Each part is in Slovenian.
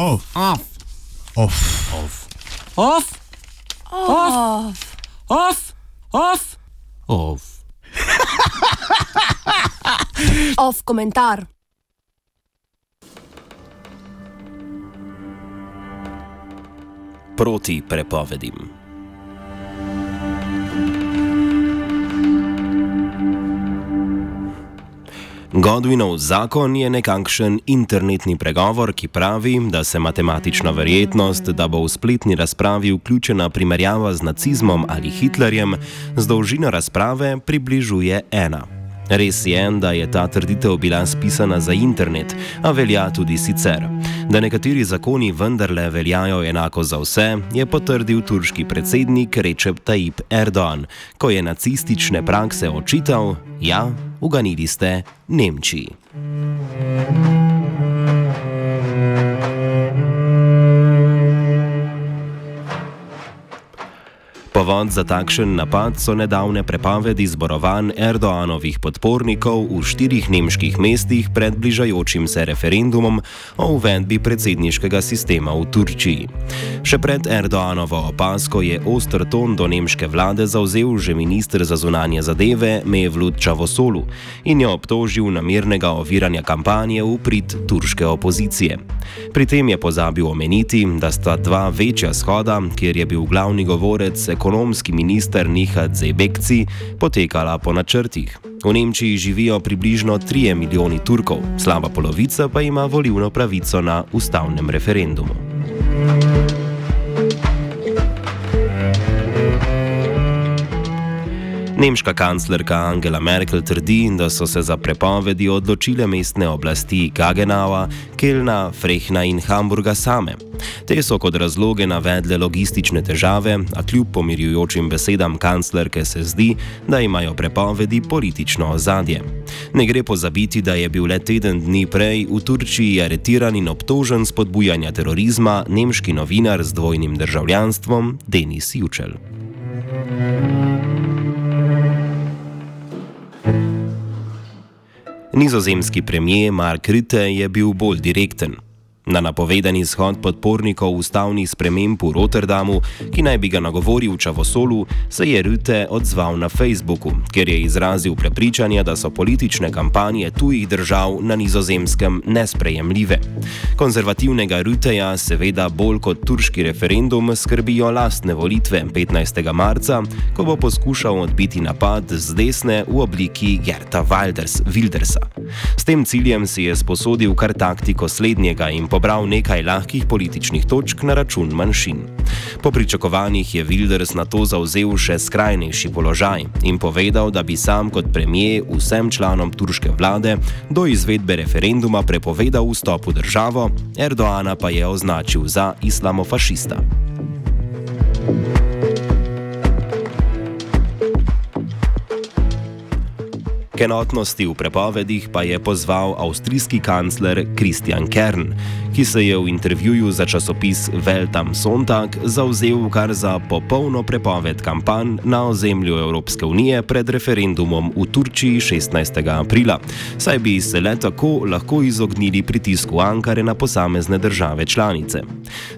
Off. Off. Off. Off. Off. Off. Off. Off. Off komentar. Proti prepovedim. Godwinov zakon je nekakšen internetni pregovor, ki pravi, da se matematična verjetnost, da bo v spletni razpravi vključena primerjava z nacizmom ali Hitlerjem, z dolžino razprave približuje ena. Res je, da je ta trditev bila spisana za internet, a velja tudi sicer. Da nekateri zakoni vendarle veljajo enako za vse, je potrdil turški predsednik Recep Tayyip Erdoğan, ko je nacistične prakse očital: Ja, uganili ste Nemčiji. Povod za takšen napad so nedavne prepovedi zborovanj Erdoanovih podpornikov v štirih nemških mestih pred bližajočim se referendumom o uvedbi predsedniškega sistema v Turčiji. Še pred Erdoanovo opasko je ostr ton do nemške vlade zauzel že ministr za zunanje zadeve Mevlut Čavosolu in jo obtožil namernega oviranja kampanje v prid turške opozicije. Pri tem je pozabil omeniti, da sta dva večja shoda, kjer je bil glavni govorec ekonomski minister Nihat Zebekci, potekala po načrtih. V Nemčiji živijo približno 3 milijoni Turkov, slaba polovica pa ima volivno pravico na ustavnem referendumu. Nemška kanclerka Angela Merkel trdi, da so se za prepovedi odločile mestne oblasti Gagenaua, Kelna, Frehna in Hamburga same. Te so kot razloge navedle logistične težave, a kljub pomirjujočim besedam kanclerke se zdi, da imajo prepovedi politično ozadje. Ne gre pozabiti, da je bil le teden dni prej v Turčiji aretiran in obtožen spodbujanja terorizma nemški novinar z dvojnim državljanstvom Denis Jučel. Nizozemski premijer Mark Rutte je bil bolj direkten. Na napovedani shod podpornikov ustavnih sprememb v Rotterdamu, ki naj bi ga nagovoril Čavosolu, se je Rutte odzval na Facebooku, ker je izrazil prepričanje, da so politične kampanje tujih držav na nizozemskem nesprejemljive. Konzervativnega Rutteja seveda bolj kot turški referendum skrbijo lastne volitve 15. marca, ko bo poskušal odbiti napad z desne v obliki Gerta Wilders, Wildersa. S tem ciljem si je sposodil kar taktiko slednjega in pobral nekaj lahkih političnih točk na račun manjšin. Po pričakovanjih je Wilders na to zauzel še skrajnejši položaj in povedal, da bi sam kot premijer vsem članom turške vlade do izvedbe referenduma prepovedal vstop v državo, Erdoana pa je označil za islamofašista. K enotnosti v prepovedih pa je pozval avstrijski kancler Christian Kern, ki se je v intervjuju za časopis Welt am Sonntag zauzel kar za popolno prepoved kampanj na ozemlju Evropske unije pred referendumom v Turčiji 16. aprila, saj bi se le tako lahko izognili pritisku Ankare na posamezne države članice.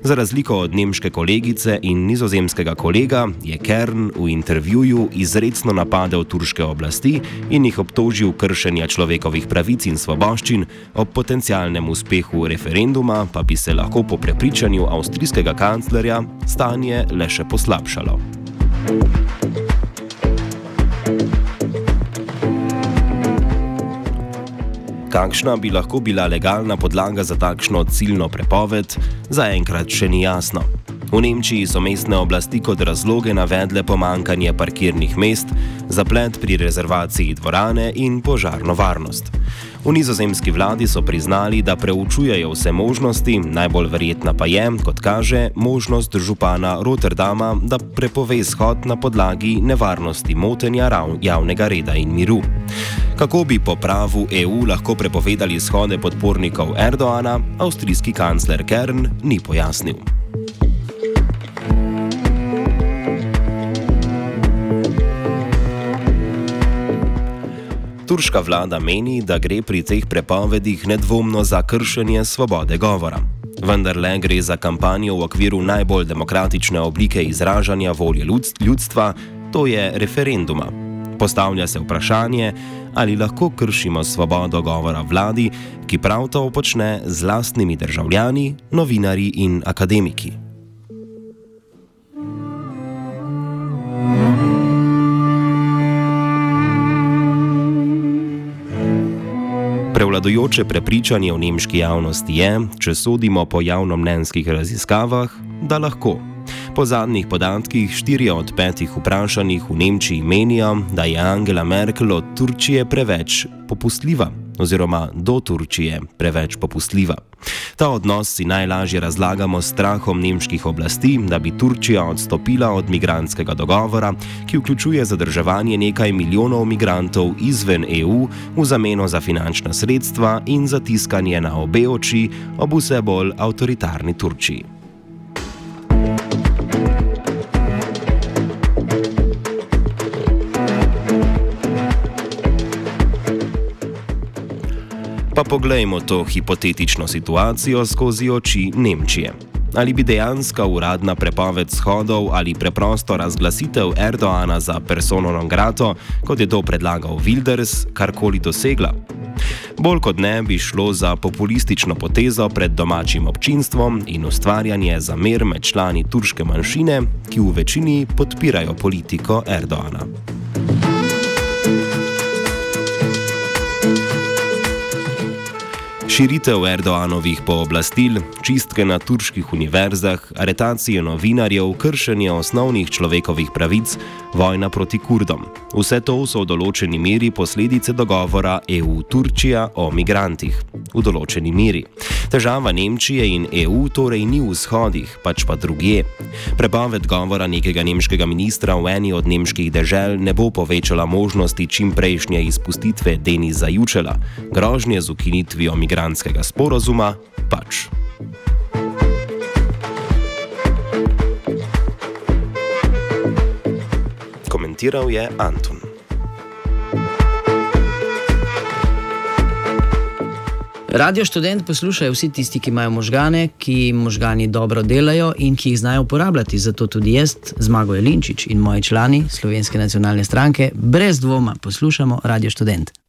Za razliko od nemške kolegice in nizozemskega kolega je Kern v intervjuju izredno napadel turške oblasti in jih obtožil kršenja človekovih pravic in svoboščin, ob potencialnem uspehu referenduma pa bi se lahko po prepričanju avstrijskega kanclerja stanje le še poslabšalo. Kakšna bi lahko bila legalna podlaga za takšno ciljno prepoved, zaenkrat še ni jasno. V Nemčiji so mestne oblasti kot razloge navedle pomankanje parkirnih mest, zaplet pri rezervaciji dvorane in požarno varnost. V nizozemski vladi so priznali, da preučujejo vse možnosti, najbolj verjetna pa je, kot kaže, možnost župana Rotterdama, da prepove shod na podlagi nevarnosti motenja javnega reda in miru. Kako bi po pravu EU lahko prepovedali shode podpornikov Erdoana, avstrijski kancler Kern ni pojasnil. Turška vlada meni, da gre pri teh prepovedih nedvomno za kršenje svobode govora. Vendar le gre za kampanjo v okviru najbolj demokratične oblike izražanja volje ljudstva, to je referenduma. Postavlja se vprašanje, ali lahko kršimo svobodo govora vladi, ki prav to počne z lastnimi državljani, novinarji in akademiki. Prevladujoče prepričanje v nemški javnosti je, če sodimo po javnomnenjskih raziskavah, da lahko. Po zadnjih podatkih štirje od petih vprašanih v Nemčiji menijo, da je Angela Merkel od Turčije preveč popustljiva oziroma do Turčije preveč popustljiva. Ta odnos si najlažje razlagamo s strahom nemških oblasti, da bi Turčija odstopila od migranskega dogovora, ki vključuje zadrževanje nekaj milijonov migrantov izven EU v zameno za finančna sredstva in zatiskanje na obe oči ob vse bolj avtoritarni Turčiji. Pa poglejmo to hipotetično situacijo skozi oči Nemčije. Ali bi dejanska uradna prepoved shodov ali preprosto razglasitev Erdoana za persono non grato, kot je to predlagal Wilders, karkoli dosegla? Bolj kot ne bi šlo za populistično potezo pred domačim občinstvom in ustvarjanje zamer med člani turške manjšine, ki v večini podpirajo politiko Erdoana. Širitev Erdoanovih pooblastil, čistke na turških univerzah, aretacije novinarjev, kršenje osnovnih človekovih pravic, vojna proti Kurdom. Vse to so v določeni meri posledice dogovora EU-Turčija o migrantih. V določeni meri. Težava Nemčije in EU torej ni v shodih, pač pa drugje. Prepoved govora nekega nemškega ministra v eni od nemških dežel ne bo povečala možnosti čimprejšnje izpustitve Deniza Jučela, grožnje z ukinitvijo migrantov iranskega sporozuma pač. Komentiral je Anton. Radio študent poslušajo vsi tisti, ki imajo možgane, ki možgani dobro delajo in ki jih znajo uporabljati. Zato tudi jaz, Zmago Jelinčič in moji člani Slovenske nacionalne stranke, brez dvoma poslušamo Radio študent.